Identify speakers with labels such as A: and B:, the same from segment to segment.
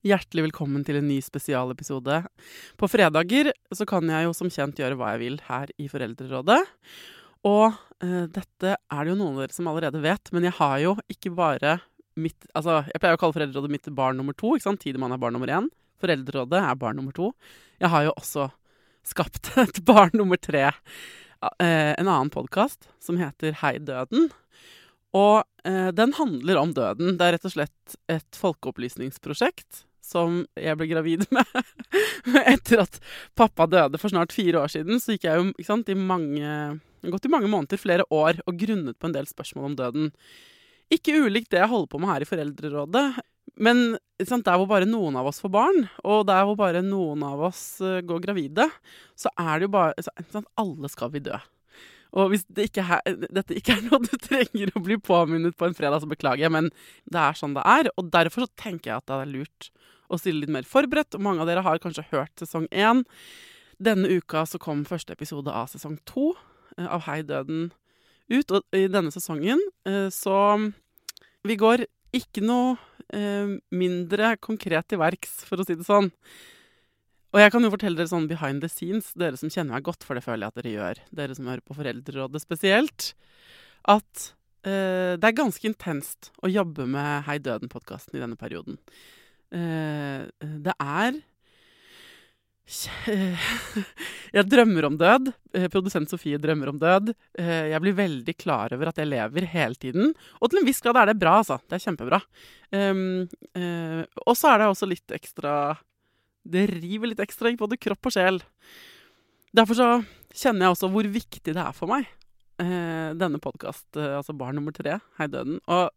A: Hjertelig velkommen til en ny spesialepisode. På fredager så kan jeg jo som kjent gjøre hva jeg vil her i Foreldrerådet. Og eh, dette er det jo noen av dere som allerede vet, men jeg har jo ikke bare mitt Altså, jeg pleier å kalle Foreldrerådet mitt barn nummer to, ikke sant? Tidemann er barn nummer én. Foreldrerådet er barn nummer to. Jeg har jo også skapt et barn nummer tre. Eh, en annen podkast som heter Hei døden. Og eh, den handler om døden. Det er rett og slett et folkeopplysningsprosjekt som jeg ble gravid med. Etter at pappa døde for snart fire år siden, så gikk jeg jo sant, i mange gått i mange måneder, flere år, og grunnet på en del spørsmål om døden. Ikke ulikt det jeg holder på med her i Foreldrerådet. Men sant, der hvor bare noen av oss får barn, og der hvor bare noen av oss uh, går gravide, så er det jo bare sant, Alle skal vi dø. Og hvis det ikke er, dette ikke er noe du trenger å bli påminnet på en fredag, så beklager jeg, men det er sånn det er. Og derfor så tenker jeg at det er lurt å stille litt mer forberedt. Og mange av dere har kanskje hørt sesong én. Denne uka så kom første episode av sesong to eh, av Hei døden ut. Og i denne sesongen eh, så Vi går ikke noe eh, mindre konkret til verks, for å si det sånn. Og jeg kan jo fortelle dere sånn behind the scenes, dere som kjenner meg godt, for det føler jeg at dere gjør, dere som hører på Foreldrerådet spesielt, at eh, det er ganske intenst å jobbe med Hei døden-podkasten i denne perioden. Eh, det er Jeg drømmer om død. Eh, produsent Sofie drømmer om død. Eh, jeg blir veldig klar over at jeg lever hele tiden. Og til en viss grad er det bra, altså. Det er kjempebra. Og så er det også litt ekstra Det river litt ekstra i både kropp og sjel. Derfor så kjenner jeg også hvor viktig det er for meg, denne podkast, altså Barn nummer tre, Hei døden. Og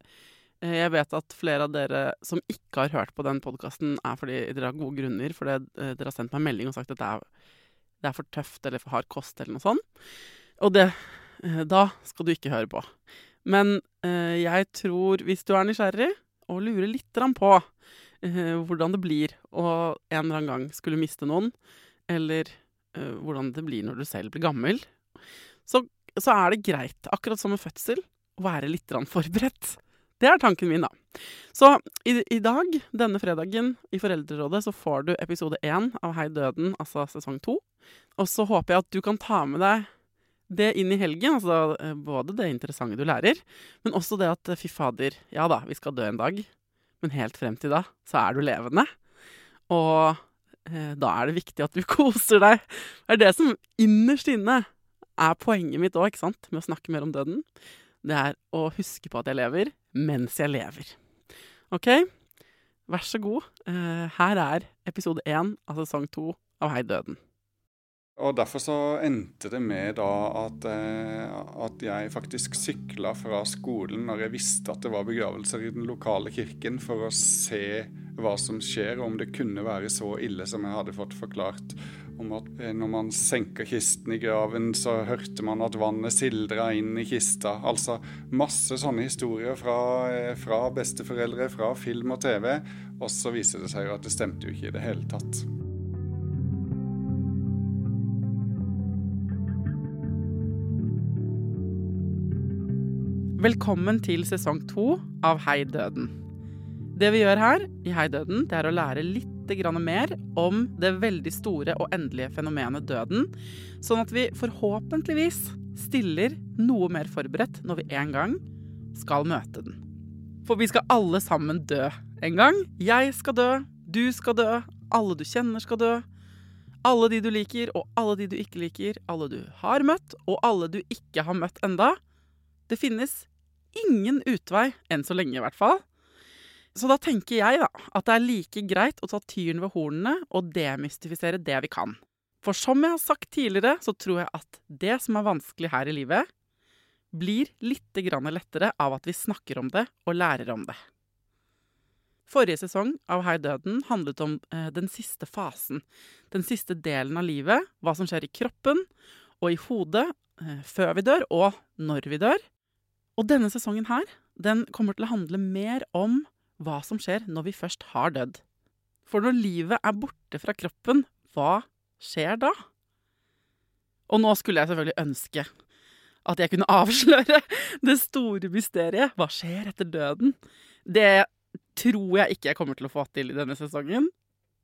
A: jeg vet at flere av dere som ikke har hørt på den podkasten, er fordi dere har gode grunner, fordi eh, dere har sendt meg melding og sagt at det er, det er for tøft eller for hard kost eller noe sånt. Og det eh, Da skal du ikke høre på. Men jeg tror, hvis du er nysgjerrig og lurer litt på hvordan det blir å en eller annen gang skulle miste noen, eller hvordan det blir når du selv blir gammel, så, så er det greit, akkurat som med fødsel, å være litt forberedt. Det er tanken min, da. Så i, i, dag, denne fredagen, i Foreldrerådet, så får du episode én av Hei døden, altså sesong to. Og så håper jeg at du kan ta med deg det inn i helgen. Altså eh, både det interessante du lærer, men også det at fy fader, ja da, vi skal dø en dag. Men helt frem til da, så er du levende. Og eh, da er det viktig at du koser deg. Det er det som innerst inne er poenget mitt òg, ikke sant, med å snakke mer om døden det er å huske på at jeg lever mens jeg lever. OK? Vær så god. Uh, her er episode én av sesong to av Hei døden.
B: Og Derfor så endte det med da at, eh, at jeg faktisk sykla fra skolen når jeg visste at det var begravelser i den lokale kirken, for å se hva som skjer, og om det kunne være så ille som jeg hadde fått forklart om at eh, når man senker kisten i graven, så hørte man at vannet sildra inn i kista. Altså masse sånne historier fra, eh, fra besteforeldre, fra film og TV. Og så viser det seg at det stemte jo ikke i det hele tatt.
A: Velkommen til sesong to av Hei døden. Det vi gjør her i Hei døden, det er å lære litt mer om det veldig store og endelige fenomenet døden, sånn at vi forhåpentligvis stiller noe mer forberedt når vi en gang skal møte den. For vi skal alle sammen dø en gang. Jeg skal dø, du skal dø, alle du kjenner skal dø. Alle de du liker, og alle de du ikke liker. Alle du har møtt, og alle du ikke har møtt enda. Det finnes ingen utvei, enn så lenge i hvert fall. Så da tenker jeg da, at det er like greit å ta tyren ved hornene og demystifisere det vi kan. For som jeg har sagt tidligere, så tror jeg at det som er vanskelig her i livet, blir litt lettere av at vi snakker om det og lærer om det. Forrige sesong av Hei døden handlet om eh, den siste fasen. Den siste delen av livet. Hva som skjer i kroppen og i hodet eh, før vi dør, og når vi dør. Og denne sesongen her, den kommer til å handle mer om hva som skjer når vi først har dødd. For når livet er borte fra kroppen, hva skjer da? Og nå skulle jeg selvfølgelig ønske at jeg kunne avsløre det store mysteriet. Hva skjer etter døden? Det tror jeg ikke jeg kommer til å få til i denne sesongen.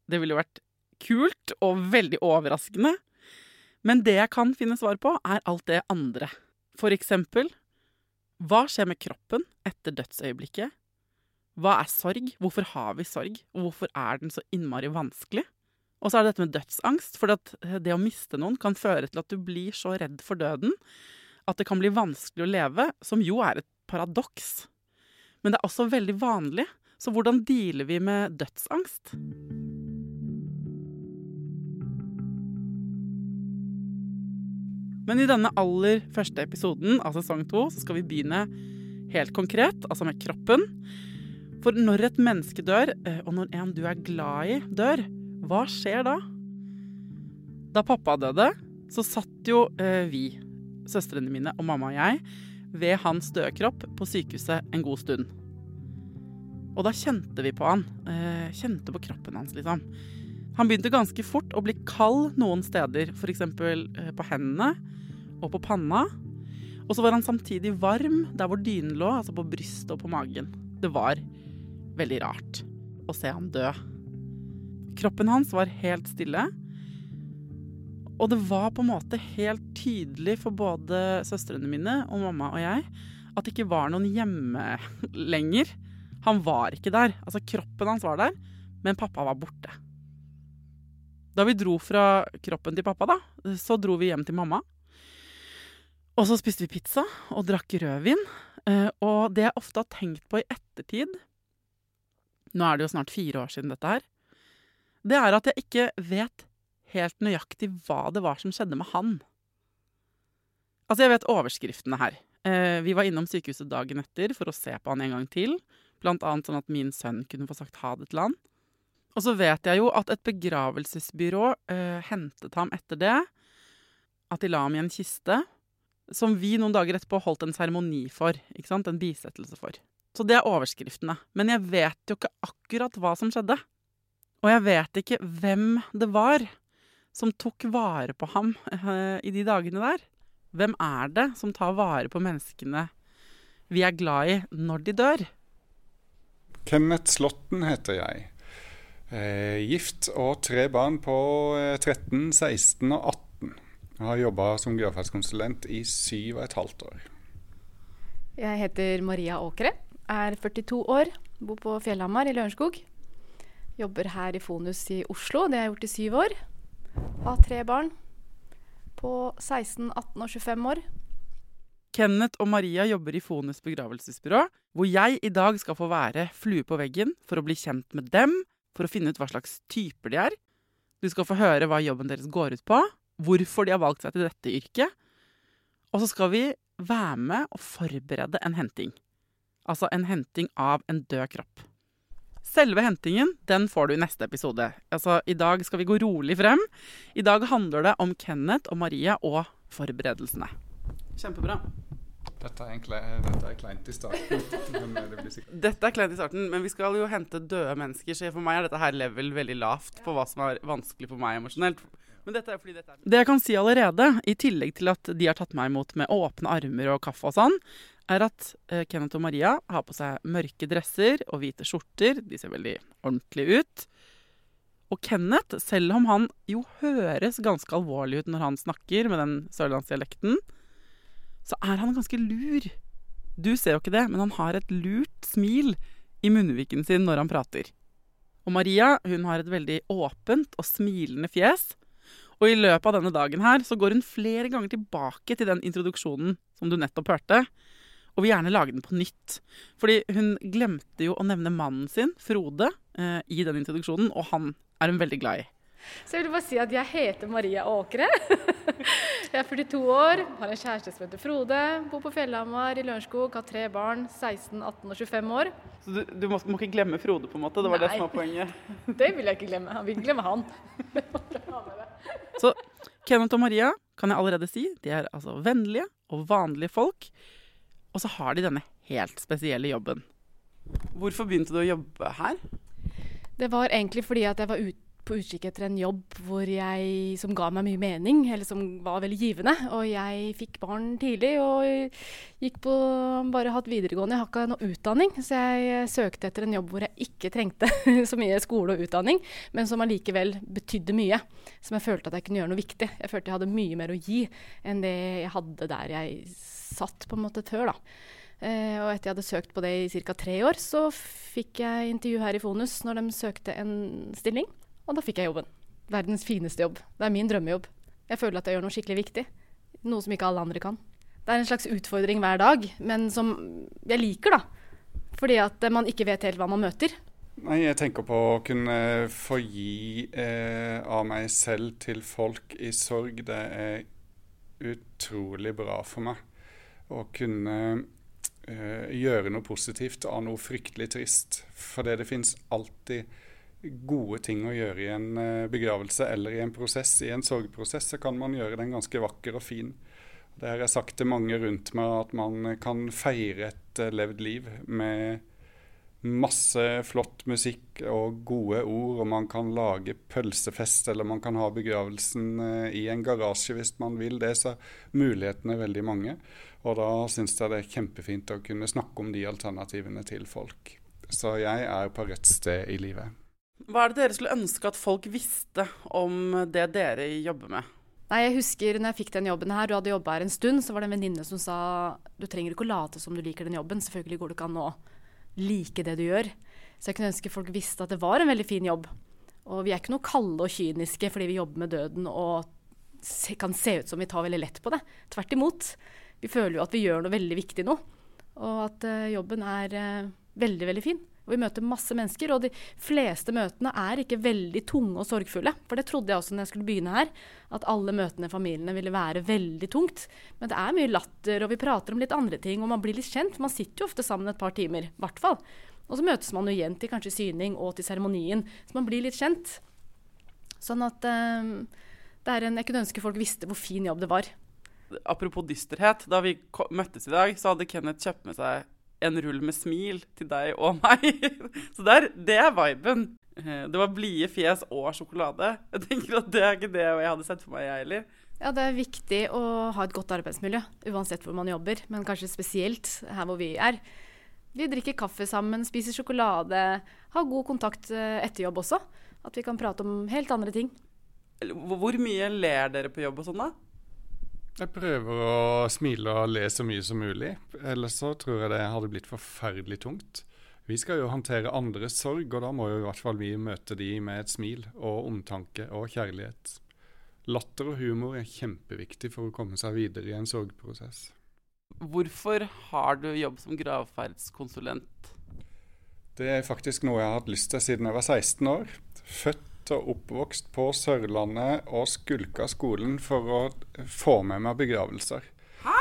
A: Det ville vært kult og veldig overraskende. Men det jeg kan finne svar på, er alt det andre. For eksempel hva skjer med kroppen etter dødsøyeblikket? Hva er sorg? Hvorfor har vi sorg? Og hvorfor er den så innmari vanskelig? Og så er det dette med dødsangst. For det å miste noen kan føre til at du blir så redd for døden at det kan bli vanskelig å leve, som jo er et paradoks. Men det er også veldig vanlig. Så hvordan dealer vi med dødsangst? Men i denne aller første episoden av sesong to så skal vi begynne helt konkret, altså med kroppen. For når et menneske dør, eh, og når en du er glad i, dør, hva skjer da? Da pappa døde, så satt jo eh, vi, søstrene mine og mamma og jeg, ved hans døde kropp på sykehuset en god stund. Og da kjente vi på han. Eh, kjente på kroppen hans, liksom. Han begynte ganske fort å bli kald noen steder, f.eks. Eh, på hendene og på panna. Og så var han samtidig varm der hvor dynen lå, altså på brystet og på magen. Det var veldig rart å se han dø. Kroppen hans var helt stille. Og det var på en måte helt tydelig for både søstrene mine og mamma og jeg at det ikke var noen hjemme lenger. Han var ikke der. Altså, kroppen hans var der, men pappa var borte. Da vi dro fra kroppen til pappa, da, så dro vi hjem til mamma. Og så spiste vi pizza og drakk rødvin. Eh, og det jeg ofte har tenkt på i ettertid Nå er det jo snart fire år siden dette her. Det er at jeg ikke vet helt nøyaktig hva det var som skjedde med han. Altså, jeg vet overskriftene her. Eh, vi var innom sykehuset dagen etter for å se på han en gang til. Blant annet sånn at min sønn kunne få sagt ha det til han. Og så vet jeg jo at et begravelsesbyrå eh, hentet ham etter det. At de la ham i en kiste som vi noen dager etterpå holdt en seremoni for. ikke sant? En bisettelse for. Så det er overskriftene. Men jeg vet jo ikke akkurat hva som skjedde. Og jeg vet ikke hvem det var som tok vare på ham eh, i de dagene der. Hvem er det som tar vare på menneskene vi er glad i, når de dør?
B: Kenneth Slåtten heter jeg. Eh, gift og tre barn på 13, eh, 16 og 18. Jeg har jobba som geoferdskonsulent i syv og et halvt år.
C: Jeg heter Maria Åkre, er 42 år, bor på Fjellhamar i Lørenskog. Jobber her i Fonus i Oslo, det har jeg gjort i syv år. Har tre barn på 16, 18 og 25 år.
A: Kenneth og Maria jobber i Fonus begravelsesbyrå, hvor jeg i dag skal få være flue på veggen for å bli kjent med dem, for å finne ut hva slags typer de er. Du skal få høre hva jobben deres går ut på, hvorfor de har valgt seg til dette yrket. Og så skal vi være med og forberede en henting. Altså en henting av en død kropp. Selve hentingen den får du i neste episode. Altså, I dag skal vi gå rolig frem. I dag handler det om Kenneth og Maria og forberedelsene. Kjempebra.
B: Dette er, egentlig, dette er kleint i starten. det
A: dette er kleint i starten, men vi skal jo hente døde mennesker, så for meg er dette her level veldig lavt på hva som er vanskelig for meg emosjonelt. Men dette er fordi dette er Det jeg kan si allerede, i tillegg til at de har tatt meg imot med åpne armer og kaffe og sånn, er at eh, Kenneth og Maria har på seg mørke dresser og hvite skjorter. De ser veldig ordentlige ut. Og Kenneth, selv om han jo høres ganske alvorlig ut når han snakker med den sørlandsdialekten, så er han ganske lur. Du ser jo ikke det, men han har et lurt smil i munnviken sin når han prater. Og Maria hun har et veldig åpent og smilende fjes, og i løpet av denne dagen her så går hun flere ganger tilbake til den introduksjonen som du nettopp hørte, og vil gjerne lage den på nytt. Fordi hun glemte jo å nevne mannen sin, Frode, eh, i den introduksjonen, og han er hun veldig glad i.
C: Så jeg vil bare si at jeg heter Maria Åkre. Jeg er 42 år, har en kjæreste som heter Frode, bor på Fjellhamar i Lørenskog, har tre barn, 16, 18 og 25 år.
A: Så du, du må, må, ikke glemme Frode, på en måte? Det var Nei. det som var poenget?
C: Det vil jeg ikke glemme. Han vil glemme han.
A: Så Kenneth og Maria kan jeg allerede si, de er altså vennlige og vanlige folk. Og så har de denne helt spesielle jobben. Hvorfor begynte du å jobbe her?
C: Det var egentlig fordi at jeg var ute på utkikk etter en jobb jeg, som ga meg mye mening, eller som var veldig givende. Og jeg fikk barn tidlig og gikk på bare hatt videregående. Jeg har ikke noe utdanning, så jeg søkte etter en jobb hvor jeg ikke trengte så mye skole og utdanning, men som allikevel betydde mye. Som jeg følte at jeg kunne gjøre noe viktig. Jeg følte jeg hadde mye mer å gi enn det jeg hadde der jeg satt på en måte før. da. Uh, og etter jeg hadde søkt på det i ca. tre år, så fikk jeg intervju her i Fonus når de søkte en stilling. Og da fikk jeg jobben. Verdens fineste jobb. Det er min drømmejobb. Jeg føler at jeg gjør noe skikkelig viktig. Noe som ikke alle andre kan. Det er en slags utfordring hver dag, men som jeg liker, da. Fordi at man ikke vet helt hva man møter.
B: Nei, jeg tenker på å kunne få gi eh, av meg selv til folk i sorg. Det er utrolig bra for meg. Å kunne eh, gjøre noe positivt av noe fryktelig trist. Fordi det fins alltid gode ting å gjøre i en uh, begravelse eller i en prosess. I en sorgprosess så kan man gjøre den ganske vakker og fin. Det har jeg sagt til mange rundt meg, at man kan feire et uh, levd liv med masse flott musikk og gode ord, og man kan lage pølsefest, eller man kan ha begravelsen i en garasje hvis man vil det. Så mulighetene er veldig mange. Og da syns jeg det er kjempefint å kunne snakke om de alternativene til folk. Så jeg er på rett sted i livet.
A: Hva er det dere skulle ønske at folk visste om det dere jobber med?
C: Nei, jeg husker når jeg fikk den jobben her, du hadde jobba her en stund, så var det en venninne som sa du trenger ikke å late som du liker den jobben. Selvfølgelig går det ikke an å like det du gjør. Så jeg kunne ønske folk visste at det var en veldig fin jobb. Og vi er ikke noe kalde og kyniske fordi vi jobber med døden og kan se ut som vi tar veldig lett på det. Tvert imot vi føler jo at vi gjør noe veldig viktig nå. Og at uh, jobben er uh, veldig, veldig fin. Og vi møter masse mennesker, og de fleste møtene er ikke veldig tunge og sorgfulle. For det trodde jeg også når jeg skulle begynne her, at alle møtene i familiene ville være veldig tungt. Men det er mye latter, og vi prater om litt andre ting, og man blir litt kjent. Man sitter jo ofte sammen et par timer, i hvert fall. Og så møtes man jo igjen til kanskje syning og til seremonien, så man blir litt kjent. Sånn at uh, det er en Jeg kunne ønske folk visste hvor fin jobb det var
A: apropos dysterhet. Da vi møttes i dag, så hadde Kenneth kjøpt med seg en rull med smil til deg og meg. så der, det er viben. Eh, det var blide fjes og sjokolade. Jeg tenker at Det er ikke det jeg hadde sett for meg, jeg heller.
C: Ja, Det er viktig å ha et godt arbeidsmiljø, uansett hvor man jobber. Men kanskje spesielt her hvor vi er. Vi drikker kaffe sammen, spiser sjokolade, har god kontakt eh, etter jobb også. At vi kan prate om helt andre ting.
A: Hvor mye ler dere på jobb og sånn, da?
B: Jeg prøver å smile og le så mye som mulig. Ellers så tror jeg det hadde blitt forferdelig tungt. Vi skal jo håndtere andres sorg, og da må jo i hvert fall vi møte de med et smil og omtanke og kjærlighet. Latter og humor er kjempeviktig for å komme seg videre i en sorgprosess.
A: Hvorfor har du jobb som gravferdskonsulent?
B: Det er faktisk noe jeg har hatt lyst til siden jeg var 16 år. Født og oppvokst på Sørlandet og skulka skolen for å få med meg begravelser. Hæ?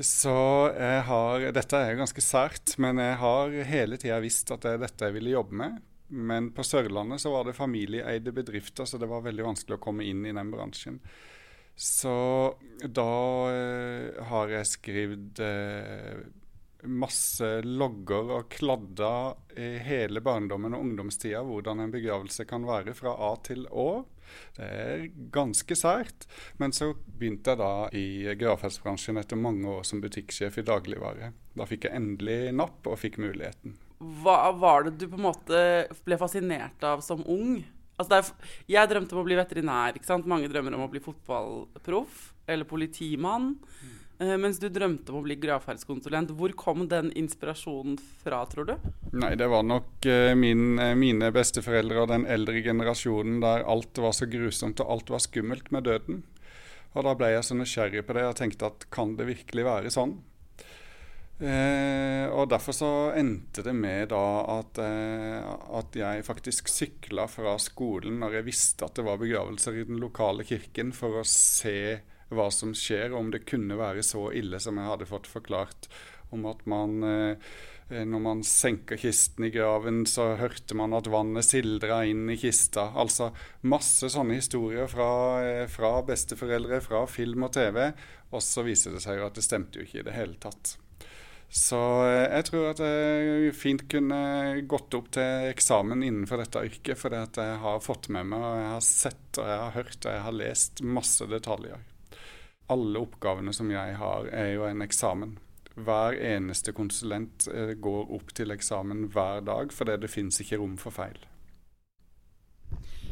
B: Så jeg har Dette er ganske sært, men jeg har hele tida visst at det er dette jeg ville jobbe med. Men på Sørlandet så var det familieeide bedrifter, så det var veldig vanskelig å komme inn i den bransjen. Så da eh, har jeg skrevet eh, masse logger og kladder i hele barndommen og ungdomstida hvordan en begravelse kan være fra A til Å. Det er ganske sært. Men så begynte jeg da i gravferdsbransjen etter mange år som butikksjef i dagligvare. Da fikk jeg endelig napp og fikk muligheten.
A: Hva var det du på en måte ble fascinert av som ung? Altså er, jeg drømte om å bli veterinær. ikke sant? Mange drømmer om å bli fotballproff eller politimann. Mm. Eh, mens du drømte om å bli gravferdskonsulent. Hvor kom den inspirasjonen fra, tror du?
B: Nei, Det var nok uh, min, uh, mine besteforeldre og den eldre generasjonen der alt var så grusomt og alt var skummelt med døden. Og Da ble jeg så nysgjerrig på det og tenkte at kan det virkelig være sånn? Eh, og Derfor så endte det med da at, eh, at jeg faktisk sykla fra skolen når jeg visste at det var begravelser i den lokale kirken, for å se hva som skjer, om det kunne være så ille som jeg hadde fått forklart. Om at man eh, når man senker kisten i graven, så hørte man at vannet sildra inn i kista. Altså masse sånne historier fra, eh, fra besteforeldre, fra film og TV. Og så viser det seg jo at det stemte jo ikke i det hele tatt. Så eh, jeg tror at jeg fint kunne gått opp til eksamen innenfor dette yrket, fordi at jeg har fått med meg, og jeg har sett og jeg har hørt og jeg har lest masse detaljer. Alle oppgavene som jeg har, er jo en eksamen. Hver eneste konsulent eh, går opp til eksamen hver dag, fordi det fins ikke rom for feil.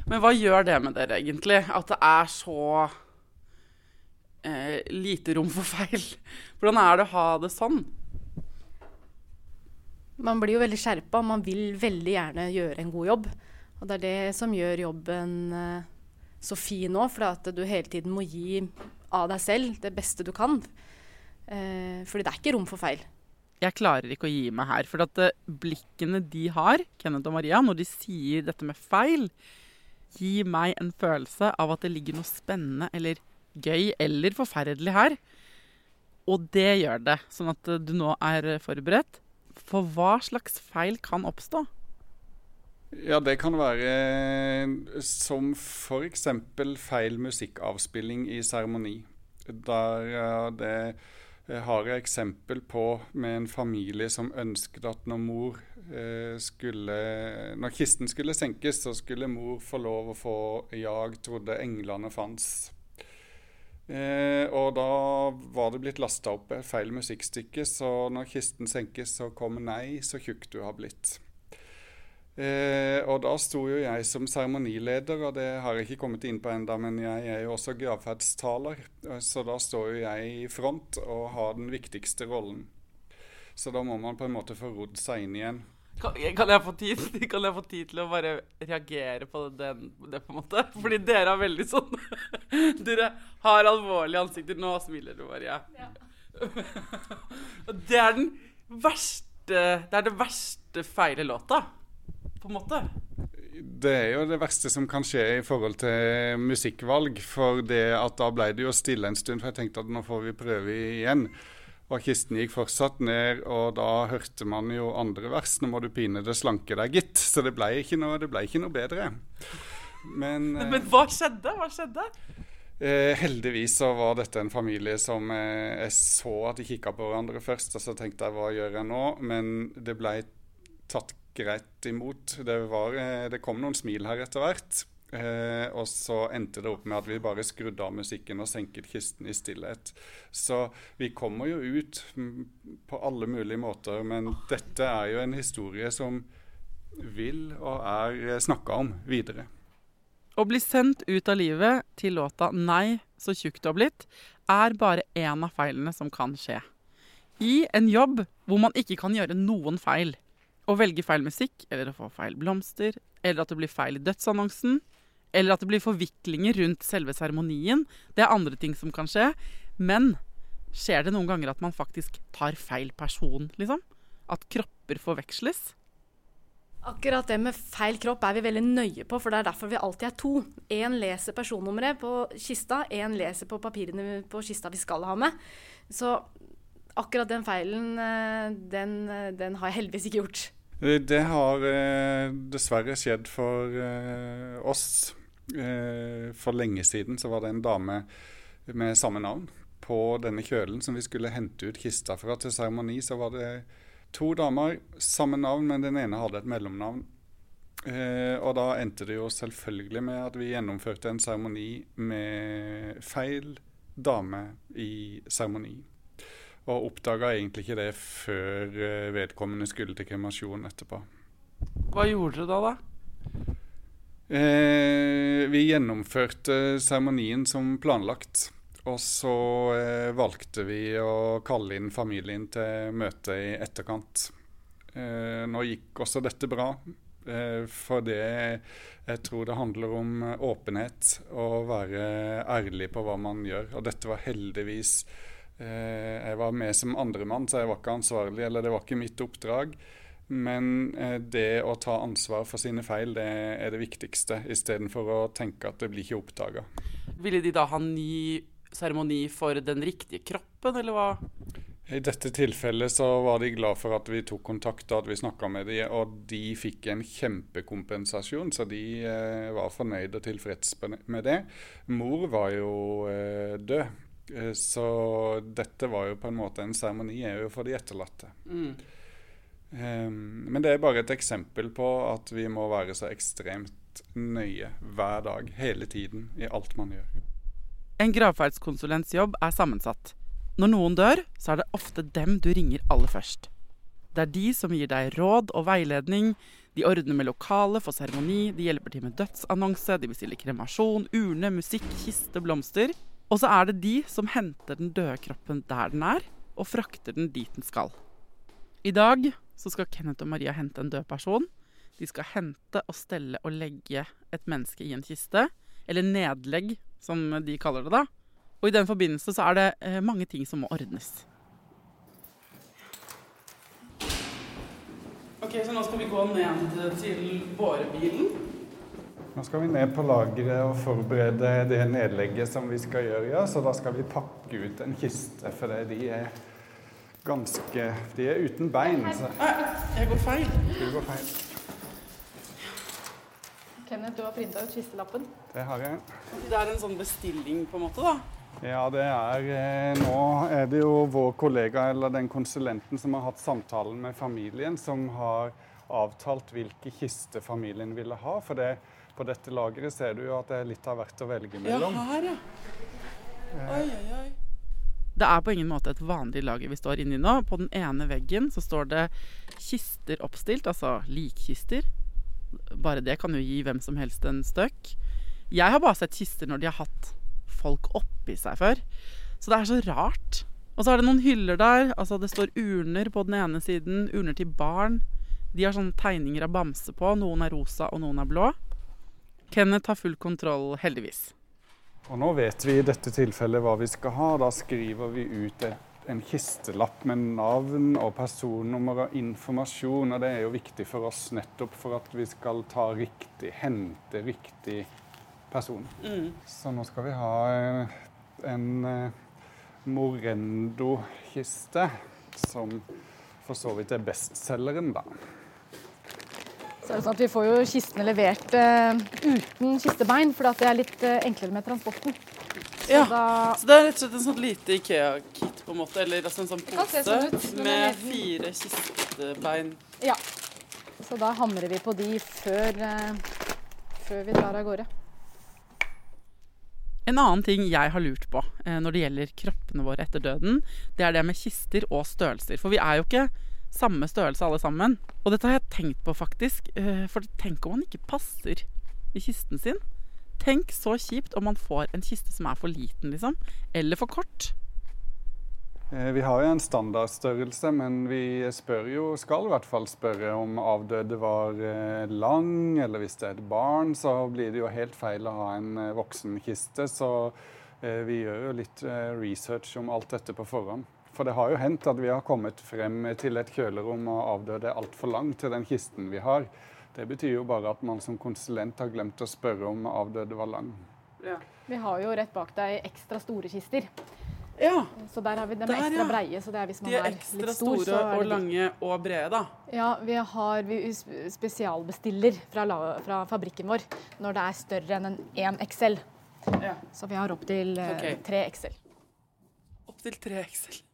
A: Men hva gjør det med dere egentlig? At det er så eh, lite rom for feil? Hvordan er det å ha det sånn?
C: Man blir jo veldig skjerpa, og man vil veldig gjerne gjøre en god jobb. Og det er det som gjør jobben eh, så fin òg, for at du hele tiden må gi av deg selv det beste du kan. Eh, fordi det er ikke rom for feil.
A: Jeg klarer ikke å gi meg her. For at eh, blikkene de har, Kenneth og Maria, når de sier dette med feil, gir meg en følelse av at det ligger noe spennende eller gøy eller forferdelig her. Og det gjør det, sånn at du nå er forberedt. For hva slags feil kan oppstå?
B: Ja, det kan være som f.eks. feil musikkavspilling i seremoni. Der det har jeg eksempel på med en familie som ønsket at når mor eh, skulle Når kisten skulle senkes, så skulle mor få lov å få 'Jag trodde englene fantes'. Eh, og da var det blitt lasta opp feil musikkstykke, så når kisten senkes, så kommer 'Nei, så tjukk du har blitt'. Eh, og da sto jo jeg som seremonileder, og det har jeg ikke kommet inn på enda, men jeg er jo også gravferdstaler, så da står jo jeg i front og har den viktigste rollen. Så da må man på en måte få rodd seg inn igjen.
A: Kan, kan, jeg få tid, kan jeg få tid til å bare reagere på det, det, på en måte? Fordi dere har veldig sånn Dere har alvorlige ansikter. Nå smiler du, bare, Ja. det er den verste Det er det verste feile låta, på en måte.
B: Det er jo det verste som kan skje i forhold til musikkvalg. For det at da ble det jo stille en stund, for jeg tenkte at nå får vi prøve igjen. Og kisten gikk fortsatt ned, og da hørte man jo andre vers. Nå må du pinede slanke deg, gitt. Så det ble ikke noe, ble ikke noe bedre.
A: Men, Men hva skjedde? Hva skjedde?
B: Eh, heldigvis så var dette en familie som eh, jeg så at de kikka på hverandre først. Og så tenkte jeg hva gjør jeg nå? Men det ble tatt greit imot. Det, var, eh, det kom noen smil her etter hvert. Eh, og så endte det opp med at vi bare skrudde av musikken og senket kisten i stillhet. Så vi kommer jo ut på alle mulige måter, men dette er jo en historie som vil og er snakka om videre.
A: Å bli sendt ut av livet til låta 'Nei, så tjukk du har blitt' er bare én av feilene som kan skje. I en jobb hvor man ikke kan gjøre noen feil. Å velge feil musikk, eller å få feil blomster, eller at det blir feil i dødsannonsen, eller at det blir forviklinger rundt selve seremonien. Det er andre ting som kan skje. Men skjer det noen ganger at man faktisk tar feil person, liksom? At kropper forveksles?
C: Akkurat det med feil kropp er vi veldig nøye på, for det er derfor vi alltid er to. Én leser personnummeret på kista, én leser på papirene på kista vi skal ha med. Så akkurat den feilen, eh, den, eh, den har jeg heldigvis ikke gjort.
B: Det har eh, dessverre skjedd for eh, oss. Eh, for lenge siden så var det en dame med samme navn på denne kjølen som vi skulle hente ut kista fra til seremoni. Så var det to damer, samme navn, men den ene hadde et mellomnavn. Og da endte det jo selvfølgelig med at vi gjennomførte en seremoni med feil dame i seremoni. Og oppdaga egentlig ikke det før eh, vedkommende skulle til kremasjon etterpå.
A: Hva gjorde dere da, da?
B: Eh, vi gjennomførte seremonien som planlagt. Og så eh, valgte vi å kalle inn familien til møte i etterkant. Eh, nå gikk også dette bra. Eh, for det jeg tror det handler om åpenhet og være ærlig på hva man gjør. Og dette var heldigvis jeg var med som andremann, så jeg var ikke ansvarlig, eller det var ikke mitt oppdrag. Men eh, det å ta ansvar for sine feil, det er det viktigste, istedenfor å tenke at det blir ikke oppdaga.
A: Ville de da ha ny seremoni for den riktige kroppen, eller hva?
B: I dette tilfellet så var de glad for at vi tok kontakt og at vi snakka med dem, og de fikk en kjempekompensasjon, så de eh, var fornøyd og tilfreds med det. Mor var jo eh, død, Eh, så dette var jo på en måte en seremoni for de etterlatte. Mm. Um, men det er bare et eksempel på at vi må være så ekstremt nøye hver dag, hele tiden, i alt man gjør.
A: En gravferdskonsulents jobb er sammensatt. Når noen dør, så er det ofte dem du ringer aller først. Det er de som gir deg råd og veiledning. De ordner med lokale for seremoni, de hjelper til med dødsannonse, de bestiller kremasjon, urne, musikk, kiste, blomster. Og så er det de som henter den døde kroppen der den er, og frakter den dit den skal. I dag så skal Kenneth og Maria hente en død person. De skal hente og stelle og legge et menneske i en kiste. Eller nedlegg, som de kaller det da. Og i den forbindelse så er det eh, mange ting som må ordnes. Ok, Så nå skal vi gå ned til bårebilen.
B: Nå skal vi ned på lageret og forberede det nedlegget som vi skal gjøre. ja. Så da skal vi pakke ut en kiste, for de er ganske De er uten bein. Så.
A: Jeg går feil.
B: Du går feil.
C: Kenneth, du har printa ut kistelappen.
B: Det har jeg.
A: Det er en sånn bestilling, på en måte, da?
B: Ja, det er eh, Nå er det jo vår kollega eller den konsulenten som har hatt samtalen med familien, som har avtalt hvilke kiste familien ville ha. For det, på dette lageret ser du jo at det er litt av hvert å velge mellom.
A: Ja, her, ja. Oi, oi, oi. Det er på ingen måte et vanlig lager vi står inni nå. På den ene veggen så står det kister oppstilt, altså likkister. Bare det kan jo gi hvem som helst en støkk. Jeg har bare sett kister når de har hatt folk oppi seg før. Så det er så rart. Og så er det noen hyller der. Altså Det står urner på den ene siden. Urner til barn. De har sånne tegninger av bamse på. Noen er rosa, og noen er blå. Kenneth har full kontroll, heldigvis.
B: Og nå vet vi i dette tilfellet hva vi skal ha. Da skriver vi ut en kistelapp med navn og personnummer og informasjon. Og det er jo viktig for oss nettopp for at vi skal ta riktig, hente riktig person. Mm. Så nå skal vi ha en, en Morendo-kiste, som for så vidt er bestselgeren, da.
C: Så er sånn at Vi får jo kistene levert uh, uten kistebein, for det er litt uh, enklere med transporten.
A: Så ja, da... så det er rett og slett en sånn lite Ikea-kit, på en måte, eller altså en sånn pose sånn ut, med fire kistebein.
C: Ja. Så da hamrer vi på de før, uh, før vi drar av gårde.
A: En annen ting jeg har lurt på når det gjelder kroppene våre etter døden, det er det med kister og størrelser. For vi er jo ikke samme størrelse alle sammen. Og dette har jeg tenkt på, faktisk. Eh, for tenk om man ikke passer i kisten sin. Tenk så kjipt om man får en kiste som er for liten, liksom. Eller for kort.
B: Eh, vi har jo en standardstørrelse, men vi spør jo, skal i hvert fall spørre om avdøde var eh, lang, eller hvis det er et barn, så blir det jo helt feil å ha en voksenkiste. Så vi gjør jo litt research om alt dette på forhånd. For det har jo hendt at vi har kommet frem til et kjølerom og avdøde altfor langt til den kisten vi har. Det betyr jo bare at man som konsulent har glemt å spørre om avdøde var lang.
C: Ja. Vi har jo rett bak deg ekstra store kister.
A: Ja.
C: Så der har vi dem ekstra ja. breie. Så det er hvis man
A: De er,
C: er
A: ekstra
C: stor,
A: store og lange og brede, da?
C: Ja, vi har vi spesialbestiller fra, fra, fabrikken vår når det er større enn en 1 XL. Ja. Så vi har opptil eh, okay. 3 XL.
A: Opptil 3 XL.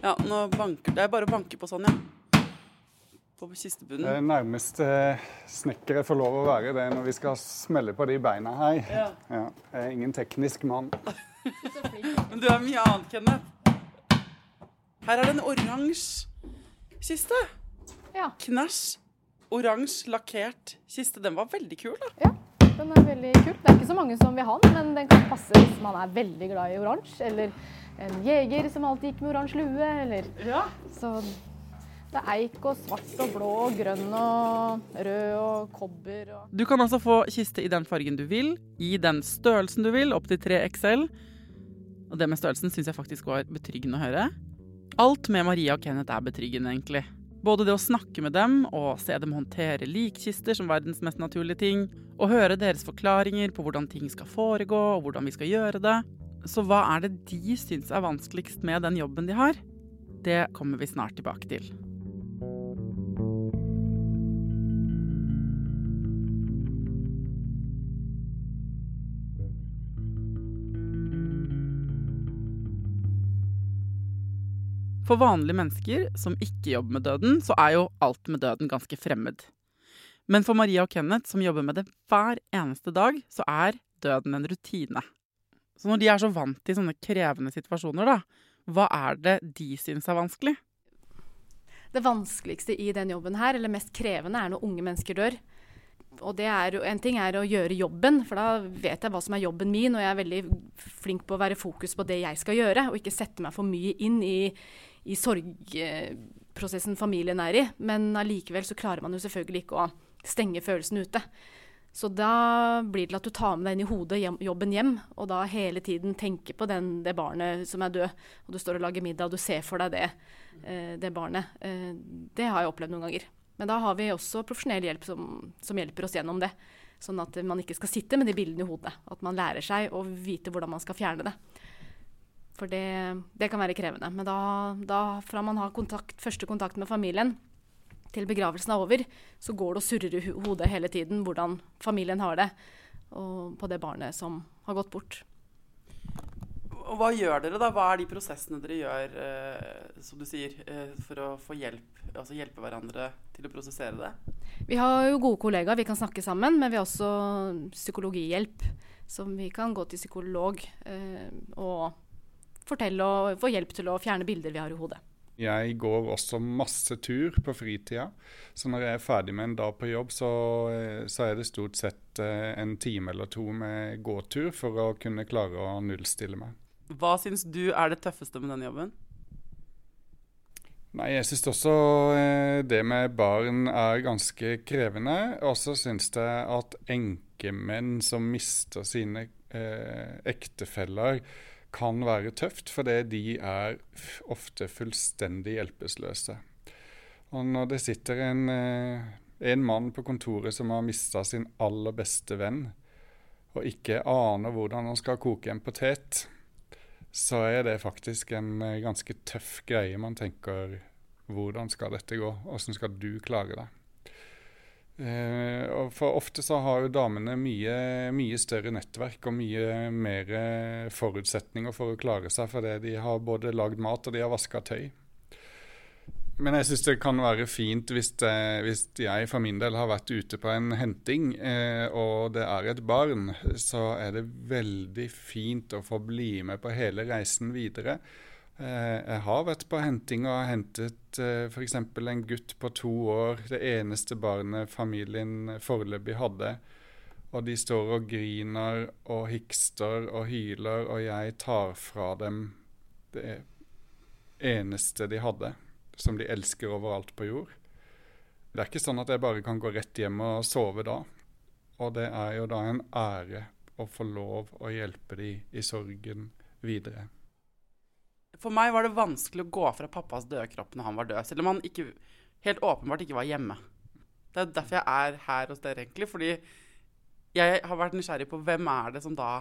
A: Ja, nå banker Det er bare å banke på sånn, ja. På kistebunnen.
B: Det nærmeste snekkere får lov å være det når vi skal smelle på de beina her. Ja. ja. Jeg er ingen teknisk mann.
A: Men du er mye annet, Kenneth. Her er det en oransje kiste.
C: Ja.
A: Knæsj. Oransje, lakkert kiste. Den var veldig kul, da.
C: Ja, den er veldig kul. Det er ikke så mange som vil ha den, men den kan passe hvis man er veldig glad i oransje. Eller en jeger som alltid gikk med oransje lue, eller
A: ja.
C: Så det er eik og svart og blå og grønn og rød og kobber og
A: Du kan altså få kiste i den fargen du vil, i den størrelsen du vil, opp til 3 XL. Og det med størrelsen syns jeg faktisk var betryggende å høre. Alt med Maria og Kenneth er betryggende, egentlig. Både det å snakke med dem og se dem håndtere likkister som verdens mest naturlige ting, og høre deres forklaringer på hvordan ting skal foregå og hvordan vi skal gjøre det. Så hva er det de syns er vanskeligst med den jobben de har? Det kommer vi snart tilbake til. For vanlige mennesker som ikke jobber med døden, så er jo alt med døden ganske fremmed. Men for Maria og Kenneth, som jobber med det hver eneste dag, så er døden en rutine. Så når de er så vant til sånne krevende situasjoner, da, hva er det de syns er vanskelig?
C: Det vanskeligste i den jobben her, eller mest krevende, er når unge mennesker dør. Og det er, En ting er å gjøre jobben, for da vet jeg hva som er jobben min, og jeg er veldig flink på å være fokus på det jeg skal gjøre, og ikke sette meg for mye inn i, i sorgprosessen familien er i. Men allikevel så klarer man jo selvfølgelig ikke å stenge følelsen ute. Så da blir det at du tar med deg inn i hodet hjem, jobben hjem, og da hele tiden tenker på den, det barnet som er død. Og du står og lager middag, og du ser for deg det, eh, det barnet. Eh, det har jeg opplevd noen ganger. Men da har vi også profesjonell hjelp som, som, hjelper oss gjennom det. Sånn at man ikke skal sitte med de bildene i hodet. At man lærer seg å vite hvordan man skal fjerne det. For det, det kan være krevende. Men da, da fra man har kontakt, første kontakt med familien, til begravelsen er over, så går det og surrer i hodet hele tiden hvordan familien har det og på det barnet som har gått bort.
A: Og hva gjør dere, da? Hva er de prosessene dere gjør, eh, som du sier, eh, for å få hjelp, altså hjelpe hverandre til å prosessere det?
C: Vi har jo gode kollegaer, vi kan snakke sammen, men vi har også psykologihjelp. Som vi kan gå til psykolog eh, og fortelle og få hjelp til å fjerne bilder vi har i hodet.
B: Jeg går også masse tur på fritida. Så når jeg er ferdig med en dag på jobb, så, eh, så er det stort sett eh, en time eller to med gåtur for å kunne klare å nullstille meg.
A: Hva syns du er det tøffeste med denne jobben?
B: Nei, Jeg syns også eh, det med barn er ganske krevende. Og så syns jeg at enkemenn som mister sine eh, ektefeller, kan være tøft, fordi de er ofte fullstendig hjelpeløse. Og når det sitter en, eh, en mann på kontoret som har mista sin aller beste venn, og ikke aner hvordan han skal koke en potet, så er det faktisk en eh, ganske tøff greie. Man tenker hvordan skal dette gå? Hvordan skal du klare det? Eh, for ofte så har jo damene mye, mye, større nettverk og mye mer forutsetninger for å klare seg, fordi de har både lagd mat og de har vaska tøy. Men jeg syns det kan være fint hvis, det, eh, hvis, jeg for min del har vært ute på en henting, eh, og det er et barn, så er det veldig fint å få bli med på hele reisen videre. Eh, jeg har vært på henting og hentet eh, f.eks. en gutt på to år, det eneste barnet familien foreløpig hadde. Og de står og griner og hikster og hyler, og jeg tar fra dem det eneste de hadde som de elsker overalt på jord. Det er ikke sånn at jeg bare kan gå rett hjem og sove da. Og det er jo da en ære å få lov å hjelpe de i sorgen videre.
A: For meg var det vanskelig å gå fra pappas døde kropp når han var død, selv om han ikke, helt åpenbart ikke var hjemme. Det er derfor jeg er her hos dere, egentlig. Fordi jeg har vært nysgjerrig på hvem er det som da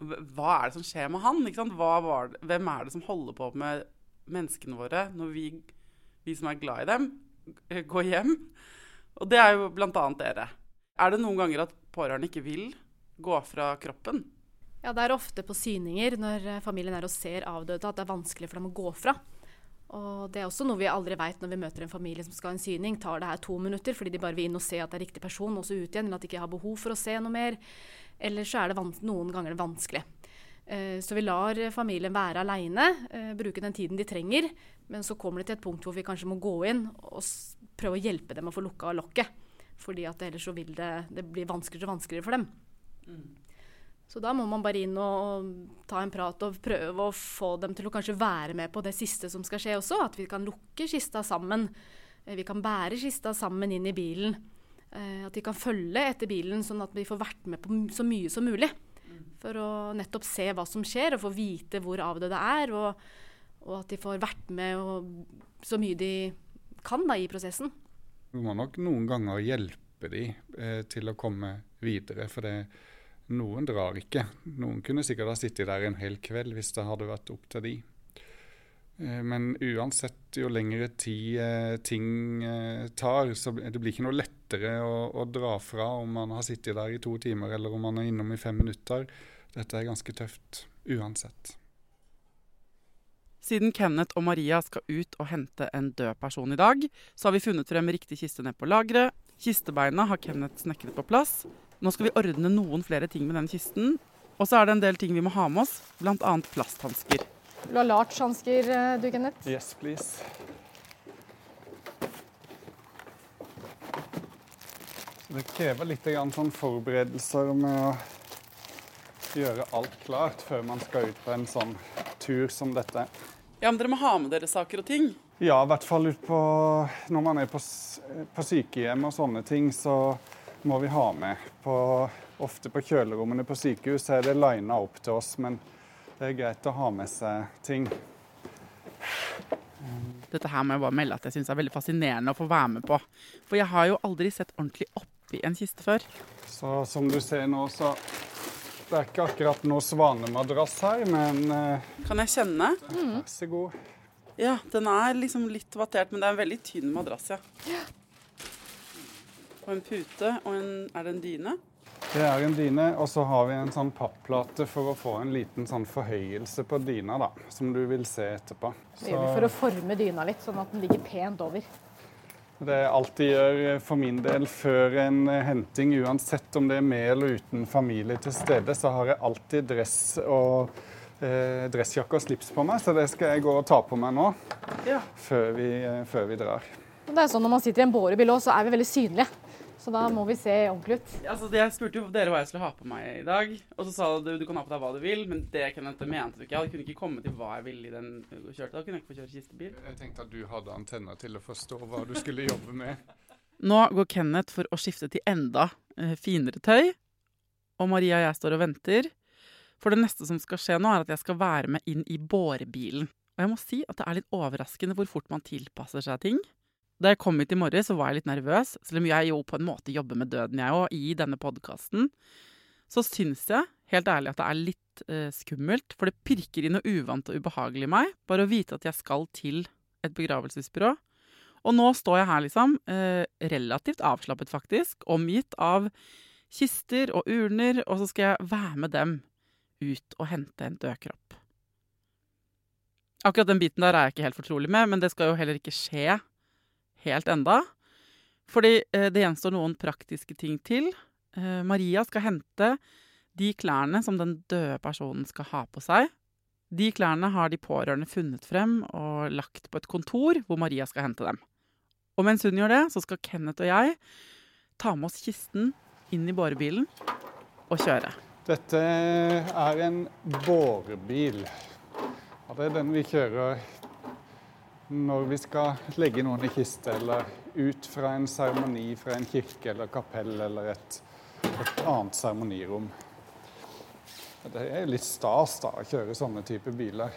A: Hva er det som skjer med han? Hvem er det som holder på med menneskene våre når vi, vi som er glad i dem, går hjem. Og det er jo bl.a. dere. Er det noen ganger at pårørende ikke vil gå fra kroppen?
C: Ja, det er ofte på syninger når familien er og ser avdøde at det er vanskelig for dem å gå fra. Og det er også noe vi aldri veit når vi møter en familie som skal ha en syning. Tar det her to minutter fordi de bare vil inn og se at det er riktig person, og så ut igjen, eller at de ikke har behov for å se noe mer. Eller så er det noen ganger vanskelig. Eh, så vi lar familien være aleine, eh, bruke den tiden de trenger. Men så kommer de til et punkt hvor vi kanskje må gå inn og prøve å hjelpe dem å få lukka lokket. Fordi at ellers så vil det, det bli vanskeligere og vanskeligere for dem. Mm. Så da må man bare inn og, ta en prat og prøve å få dem til å kanskje være med på det siste som skal skje også. At vi kan lukke kista sammen. Eh, vi kan bære kista sammen inn i bilen. At de kan følge etter bilen, sånn at vi får vært med på så mye som mulig. For å nettopp se hva som skjer, og få vite hvor avdøde er. Og, og at de får vært med og, så mye de kan da, i prosessen.
B: Du må nok noen ganger hjelpe de eh, til å komme videre. For det, noen drar ikke. Noen kunne sikkert ha sittet der en hel kveld hvis det hadde vært opp til de. Eh, men uansett, jo lengre tid eh, ting eh, tar, så det blir ikke noe lettere å, å, dra fra om man har sittet der i to timer eller om man er innom i fem minutter. Dette er ganske tøft uansett.
A: Siden Kenneth og Maria skal ut og hente en død person i dag, så har vi funnet frem riktig kiste ned på lageret. Kistebeina har Kenneth snekret på plass. Nå skal vi ordne noen flere ting med den kisten. Og så er det en del ting vi må ha med oss, bl.a. plasthansker.
C: Du ha large-hansker, eh, du, Kenneth.
B: Yes, please. Det krever litt grann sånn forberedelser med å gjøre alt klart før man skal ut på en sånn tur som dette.
A: Ja, men dere må ha med dere saker og ting.
B: Ja, i hvert fall ut på, når man er på, på sykehjem og sånne ting, så må vi ha med. På, ofte på kjølerommene på sykehus er det lina opp til oss, men det er greit å ha med seg ting.
A: Dette her må jeg bare melde at jeg syns er veldig fascinerende å få være med på. For jeg har jo aldri sett ordentlig oppi en kiste før.
B: Så som du ser nå, så det er ikke akkurat noe svanemadrass her, men eh,
A: Kan jeg kjenne?
B: vær så god.
A: Ja, den er liksom litt vattert, men det er en veldig tynn madrass, ja. Og en pute, og en Er det en dyne?
B: Det er en dyne, og så har vi en sånn papplate for å få en liten sånn forhøyelse på dyna, da, som du vil se etterpå.
C: Det gjør vi for å forme dyna litt, sånn at den ligger pent over.
B: Det jeg alltid gjør eh, for min del før en eh, henting, uansett om det er med eller uten familie til stede, så har jeg alltid dress og eh, dressjakke og slips på meg, så det skal jeg gå og ta på meg nå
A: Ja.
B: før vi, eh, før vi drar.
C: Det er sånn Når man sitter i en bårebil også, så er vi veldig synlige. Så da må vi se ordentlig ut.
A: Altså, jeg spurte jo dere hva jeg skulle ha på meg i dag, og så sa du du kan ha på deg hva du vil, men det Kenneth, mente du ikke. Jeg kunne ikke komme til hva jeg ville i den kjørte. Da kunne jeg ikke få kjøre kistebil.
B: Jeg tenkte at du hadde antenner til å forstå hva du skulle jobbe med.
A: Nå går Kenneth for å skifte til enda eh, finere tøy, og Maria og jeg står og venter. For det neste som skal skje nå, er at jeg skal være med inn i bårebilen. Og jeg må si at det er litt overraskende hvor fort man tilpasser seg ting. Da jeg kom hit i morges, var jeg litt nervøs, selv om jeg jo på en måte jobber med døden, jeg òg, i denne podkasten. Så syns jeg, helt ærlig, at det er litt eh, skummelt, for det pirker i noe uvant og ubehagelig i meg, bare å vite at jeg skal til et begravelsesbyrå. Og nå står jeg her, liksom, eh, relativt avslappet faktisk, omgitt av kister og urner, og så skal jeg være med dem ut og hente en død kropp. Akkurat den biten der er jeg ikke helt fortrolig med, men det skal jo heller ikke skje helt enda. Fordi eh, det gjenstår noen praktiske ting til. Eh, Maria skal hente de klærne som den døde personen skal ha på seg. De klærne har de pårørende funnet frem og lagt på et kontor hvor Maria skal hente dem. Og mens hun gjør det, så skal Kenneth og jeg ta med oss kisten inn i bårebilen og kjøre.
B: Dette er en bårebil. Ja, det er den vi kjører når vi skal legge noen i kiste, eller ut fra en seremoni fra en kirke eller kapell eller et, et annet seremonirom. Det er litt stas da, å kjøre sånne typer biler.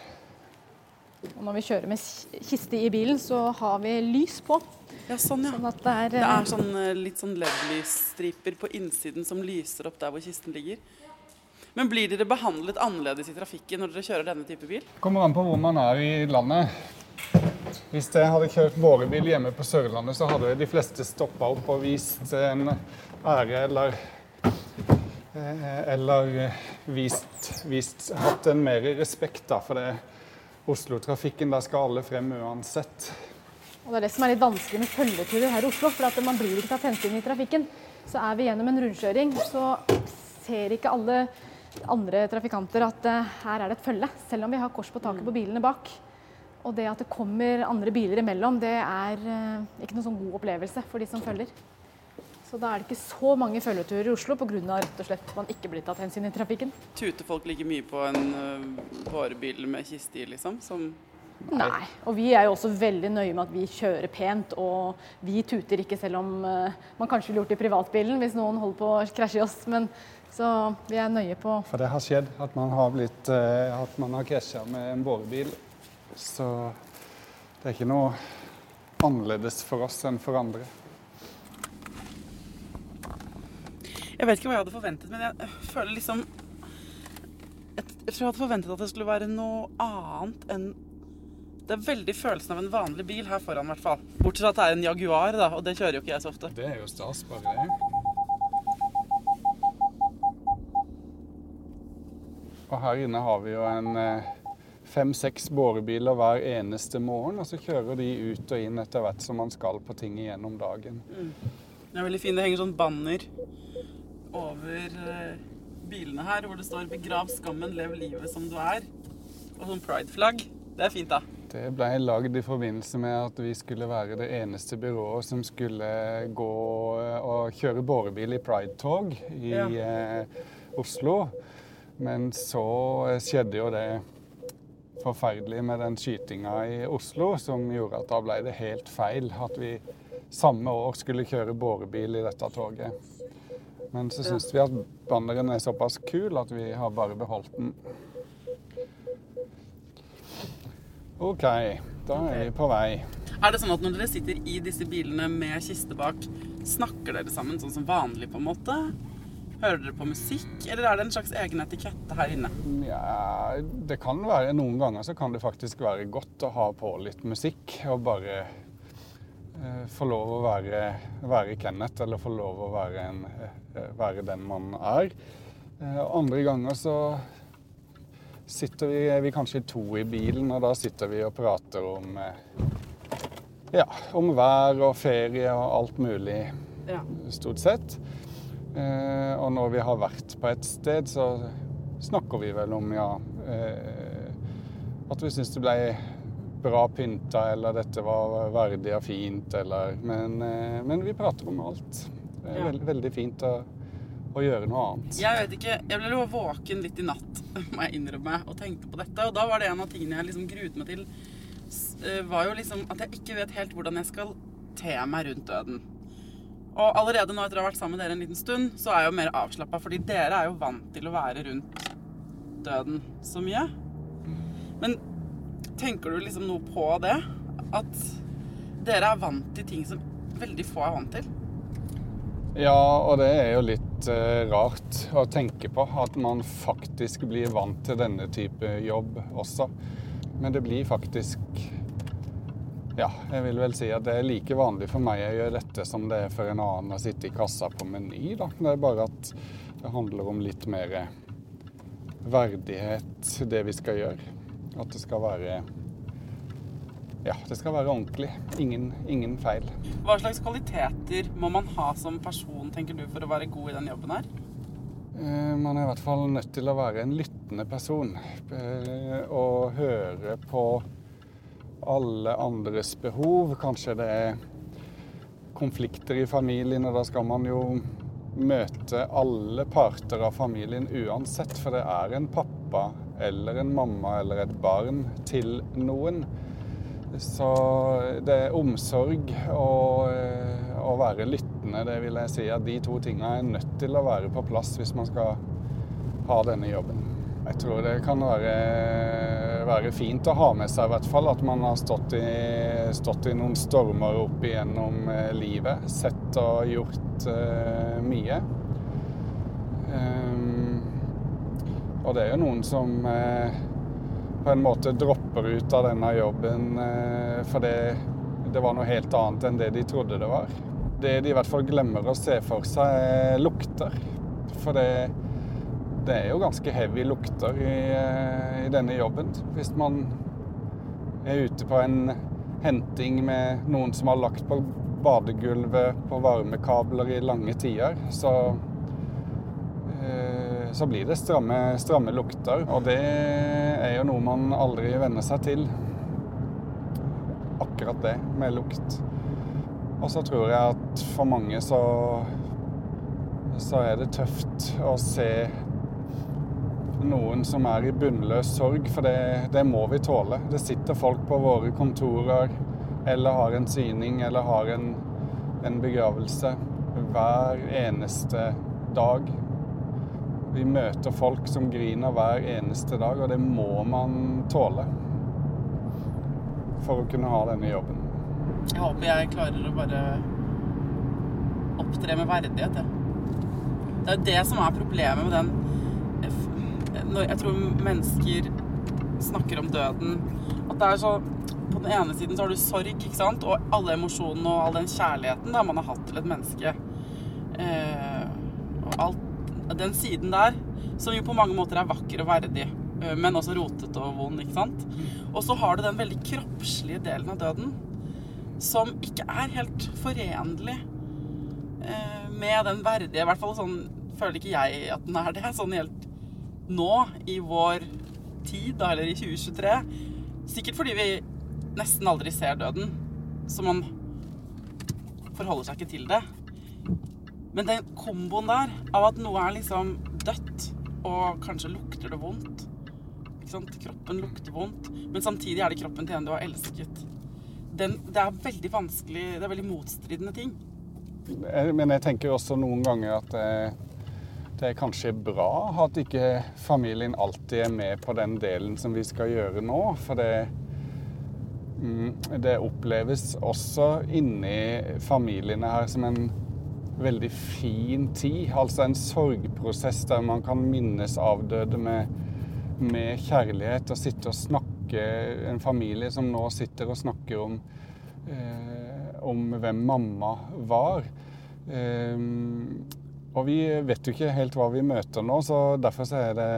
C: Og når vi kjører med kiste i bilen, så har vi lys på.
A: Ja, sånn, ja.
C: Sånn at det er,
A: Det
C: eh,
A: er sånn, eh, litt sånn LED-lysstriper på innsiden som lyser opp der hvor kisten ligger. Men blir dere behandlet annerledes i trafikken når dere kjører denne type bil?
B: Kommer an på hvor man er i landet. Hvis jeg hadde kjørt bårebil hjemme på Sørlandet, så hadde de fleste stoppa opp og vist en ære eller eh, Eller eh, vist, vist Hatt en mer respekt, da. For det Oslo-trafikken, der skal alle frem uansett.
C: Og det er det som er litt vanskelig med følgeturer her i Oslo, for at man blir ikke tatt hensyn i trafikken. Så er vi gjennom en rundkjøring, så ser ikke alle andre trafikanter at eh, her er det et følge, selv om vi har kors på taket på bilene bak. Og det at det kommer andre biler imellom, det er eh, ikke noen sånn god opplevelse for de som følger. Så da er det ikke så mange følgeturer i Oslo pga. rett og slett man ikke blir tatt hensyn i trafikken.
A: Tuter folk like mye på en uh, bårebil med kiste i, liksom? Som
C: Nei. Og vi er jo også veldig nøye med at vi kjører pent, og vi tuter ikke selv om eh, man kanskje ville gjort det i privatbilen hvis noen holder på å krasje i oss. Men så vi er nøye på
B: For det har skjedd at man har blitt eh, At man har krasja med en bårebil. Så det er ikke noe annerledes for oss enn for andre.
A: Jeg vet ikke hva jeg hadde forventet, men jeg føler liksom Jeg jeg tror jeg hadde forventet at det skulle være noe annet enn Det er veldig følelsen av en vanlig bil her foran, i hvert fall. Bortsett fra at det er en Jaguar, da, og det kjører jo ikke jeg så ofte.
B: Det er jo stas, bare det. Og her inne har vi jo en eh, fem-seks borebiler hver eneste morgen. Og så kjører de ut og inn etter hvert som man skal på ting gjennom dagen.
A: Mm. Det er veldig fint. Det henger sånn banner over uh, bilene her hvor det står 'Begrav skammen, lev livet som du er'. Og sånn pride-flagg. Det er fint, da.
B: Det ble lagd i forbindelse med at vi skulle være det eneste byrået som skulle gå og kjøre borebil i Pride-tog i ja. eh, Oslo. Men så skjedde jo det forferdelige med den skytinga i Oslo som gjorde at da ble det helt feil at vi samme år skulle kjøre bårebil i dette toget. Men så syns vi at banneren er såpass kul at vi har bare beholdt den. OK, da er vi på vei.
A: Er det sånn at når dere sitter i disse bilene med kiste bak, snakker dere sammen sånn som vanlig, på en måte? Hører dere på musikk, eller er det en slags egen etikette her inne?
B: Ja, det kan være Noen ganger så kan det faktisk være godt å ha på litt musikk og bare eh, få lov å være, være, Kenneth, eller få lov å være, en, eh, være den man er. Eh, andre ganger så sitter vi, er vi kanskje to i bilen, og da sitter vi og prater om eh, ja, om vær og ferie og alt mulig, ja. stort sett. Eh, og når vi har vært på et sted, så snakker vi vel om, ja eh, At vi syns det ble bra pynta, eller dette var verdig og fint, eller Men, eh, men vi prater om alt. Det er veld, veldig fint å, å, gjøre noe annet.
A: Jeg vet ikke, jeg ble våken litt i natt, må jeg innrømme, og tenkte på dette. Og da var det en av tingene jeg liksom gruet meg til, var jo liksom at jeg ikke vet helt hvordan jeg skal te meg rundt døden. Og allerede nå etter å ha vært sammen med dere en liten stund, så er jeg jo mer avslappa, fordi dere er jo vant til å være rundt døden så mye. Men tenker du liksom noe på det? At dere er vant til ting som veldig få er vant til?
B: Ja, og det er jo litt uh, rart å tenke på. At man faktisk blir vant til denne type jobb også. Men det blir faktisk ja, jeg vil vel si at det er like vanlig for meg å gjøre dette som det er for en annen å sitte i kassa på Meny. Da. Det er bare at det handler om litt mer verdighet, det vi skal gjøre. At det skal være ja, det skal være ordentlig. Ingen, ingen, feil.
A: Hva slags kvaliteter må man ha som person, tenker du, for å være god i den jobben her?
B: Eh, man er i hvert fall nødt til å være en lyttende person. Eh, og høre på alle andres behov. Kanskje det er konflikter i familien, og da skal man jo møte alle parter av familien uansett. For det er en pappa eller en mamma eller et barn til noen. Så det er omsorg å være lyttende, det vil jeg si at de to tingene er nødt til å være på plass hvis man skal ha denne jobben. Jeg tror det kan være, være, fint å ha med seg i hvert fall at man har stått i, stått i noen stormer opp igjennom eh, livet. Sett og gjort uh, mye. Um, og det er jo noen som uh, på en måte dropper ut av denne jobben uh, fordi det var noe helt annet enn det de trodde det var. Det de i hvert fall glemmer å se for seg, er lukter. For det det er jo ganske heavy lukter i, eh, i, denne jobben. Hvis man er ute på en henting med noen som har lagt på badegulvet på varmekabler i lange tider, så, eh, så blir det stramme, stramme lukter. Og det er jo noe man aldri venner seg til. Akkurat det med lukt. Og så tror jeg at for mange så så er det tøft å se noen som er i bunnløs sorg, for det, det, må vi tåle. Det sitter folk på våre kontorer eller har en syning eller har en, en begravelse hver eneste dag. Vi møter folk som griner hver eneste dag, og det må man tåle for å kunne ha denne jobben.
A: Jeg håper jeg klarer å bare opptre med verdighet, jeg. Det er det som er problemet med den når jeg tror mennesker snakker om døden At det er så På den ene siden så har du sorg, ikke sant, og alle emosjonene og all den kjærligheten da man har hatt til et menneske. Eh, og alt Den siden der, som jo på mange måter er vakker og verdig. eh, men også rotete og vond, ikke sant? Og så har du den veldig kroppslige delen av døden som ikke er helt forenlig eh, med den verdige I hvert fall sånn føler ikke jeg at den er det. Sånn helt nå, i vår tid, eller i 2023. Sikkert fordi vi nesten aldri ser døden, så man forholder seg ikke til det. Men den komboen der av at noe er liksom dødt, og kanskje lukter det vondt? Kroppen lukter vondt, men samtidig er det kroppen til en du har elsket. Den, det er veldig vanskelig Det er veldig motstridende ting.
B: Men jeg tenker også noen ganger at det, er kanskje bra at ikke familien alltid er med på den delen som vi skal gjøre nå. For det, mm, det oppleves også inni familiene her som en veldig fin tid. Altså en sorgprosess der man kan minnes avdøde med, med kjærlighet og sitte og snakke En familie som nå sitter og snakker om eh, om hvem mamma var. Eh, og vi vet jo ikke helt hva vi møter nå, så derfor så er det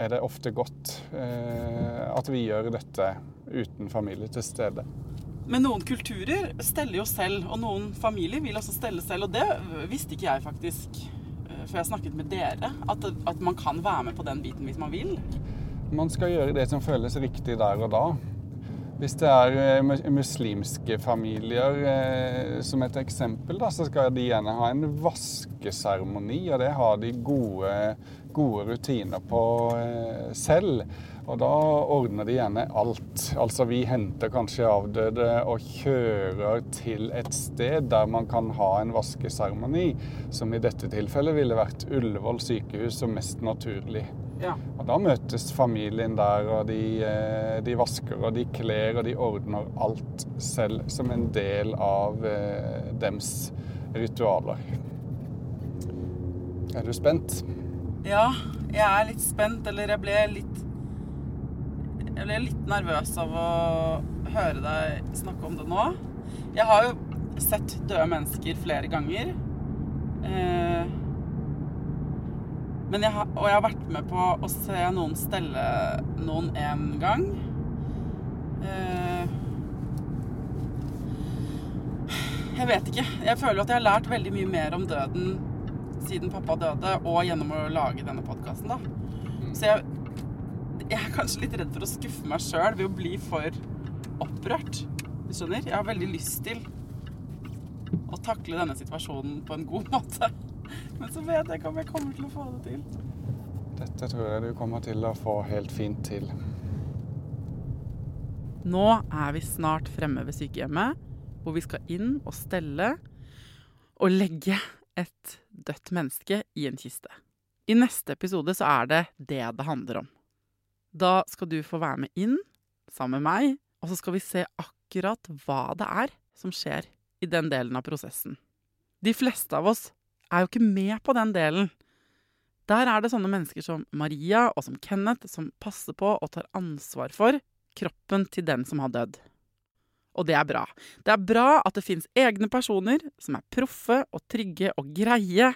B: er det ofte godt eh, at vi gjør dette uten familie til stede.
A: Men noen kulturer steller jo selv, og noen familier vil også stelle selv. Og det visste ikke jeg faktisk eh, før jeg snakket med dere, at, at man kan være med på den biten hvis man vil.
B: Man skal gjøre det som føles riktig der og da. Hvis det er eh, muslimske familier, eh, som et eksempel, da, så skal de gjerne ha en vaskeseremoni, og det har de gode, gode rutiner på selv. Og da ordner de gjerne alt. Altså vi henter kanskje avdøde og kjører til et sted der man kan ha en vaskeseremoni, som i dette tilfellet ville vært Ullevål sykehus som mest naturlig.
A: Ja.
B: Og da møtes familien der, og de, de, vasker og de kler og de ordner alt selv som en del av eh, dems ritualer. Er du spent?
A: Ja, jeg er litt spent. Eller jeg ble litt jeg ble litt nervøs av å høre deg snakke om det nå. Jeg har jo sett døde mennesker flere ganger. Eh, men jeg har, og jeg har vært med på å se noen stelle noen én gang. Eh, jeg vet ikke. Jeg føler at jeg har lært veldig mye mer om døden siden pappa døde, og gjennom å lage denne podkasten, da. Så jeg jeg er kanskje litt redd for å skuffe meg sjøl ved å bli for opprørt. Du skjønner? Jeg har veldig lyst til å takle denne situasjonen på en god måte. Men så vet jeg ikke om jeg kommer til å få det til.
B: Dette tror jeg du kommer til å få helt fint til.
A: Nå er vi snart fremme ved sykehjemmet, hvor vi skal inn og stelle og legge et dødt menneske i en kiste. I neste episode så er det det det handler om. Da skal du få være med inn sammen med meg, og så skal vi se akkurat hva det er som skjer i den delen av prosessen. De fleste av oss er jo ikke med på den delen. Der er det sånne mennesker som Maria og som Kenneth som passer på og tar ansvar for kroppen til den som har dødd. Og det er bra. Det er bra at det fins egne personer som er proffe og trygge og greie,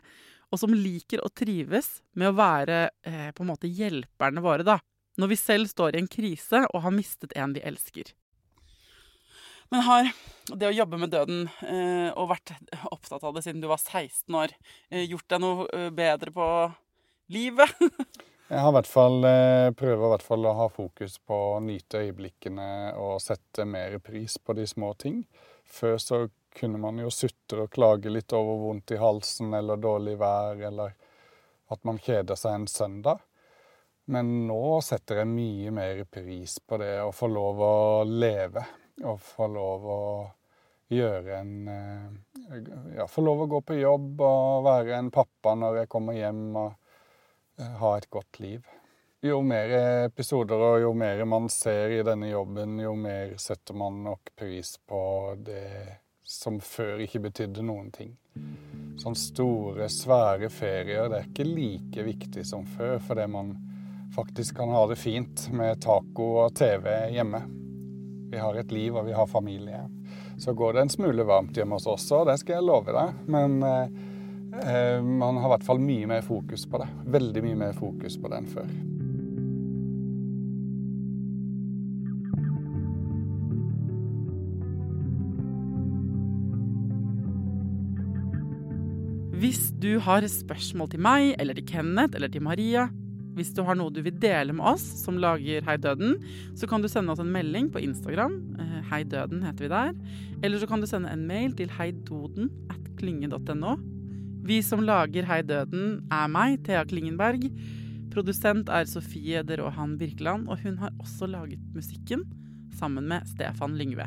A: og som liker å trives med å være eh, på en måte hjelperne våre, da når vi selv står i en krise og har mistet en vi elsker. Men har det å jobbe med døden eh, og vært opptatt av det siden du var 16 år, eh, gjort deg noe eh, bedre på livet?
B: Jeg har i hvert fall, prøver i hvert fall å ha fokus på å nyte øyeblikkene og sette mer pris på de små ting. Før så kunne man jo sutre og klage litt over vondt i halsen eller dårlig vær, eller at man kjeder seg en søndag. Men nå setter jeg mye mer pris på det å få lov å leve. Og få lov å gjøre en eh, Ja, få lov å gå på jobb og være en pappa når jeg kommer hjem og eh, ha et godt liv. Jo mer episoder og jo mer man ser i denne jobben, jo mer setter man nok pris på det som før ikke betydde noen ting. Sånne store, svære ferier, det er ikke like viktig som før, fordi man faktisk kan ha det fint med taco og TV hjemme. Vi har et liv, og vi har familie. Så går det en smule varmt hjemme hos oss òg, det skal jeg love deg. Men eh, Eh, man har i hvert fall mye mer fokus på det. Veldig mye mer fokus på det enn før.
A: Hvis du har spørsmål til meg, eller til Kenneth, eller til Maria, hvis du har noe du vil dele med oss som lager Hei Døden, så kan du sende oss en melding på Instagram. Eh, Hei Døden heter vi der. Eller så kan du sende en mail til heidoden at klynge.no. Vi som lager Hei Døden, er meg, Thea Klingenberg. Produsent er Sofie Deråhan Birkeland, og hun har også laget musikken sammen med Stefan Lyngve.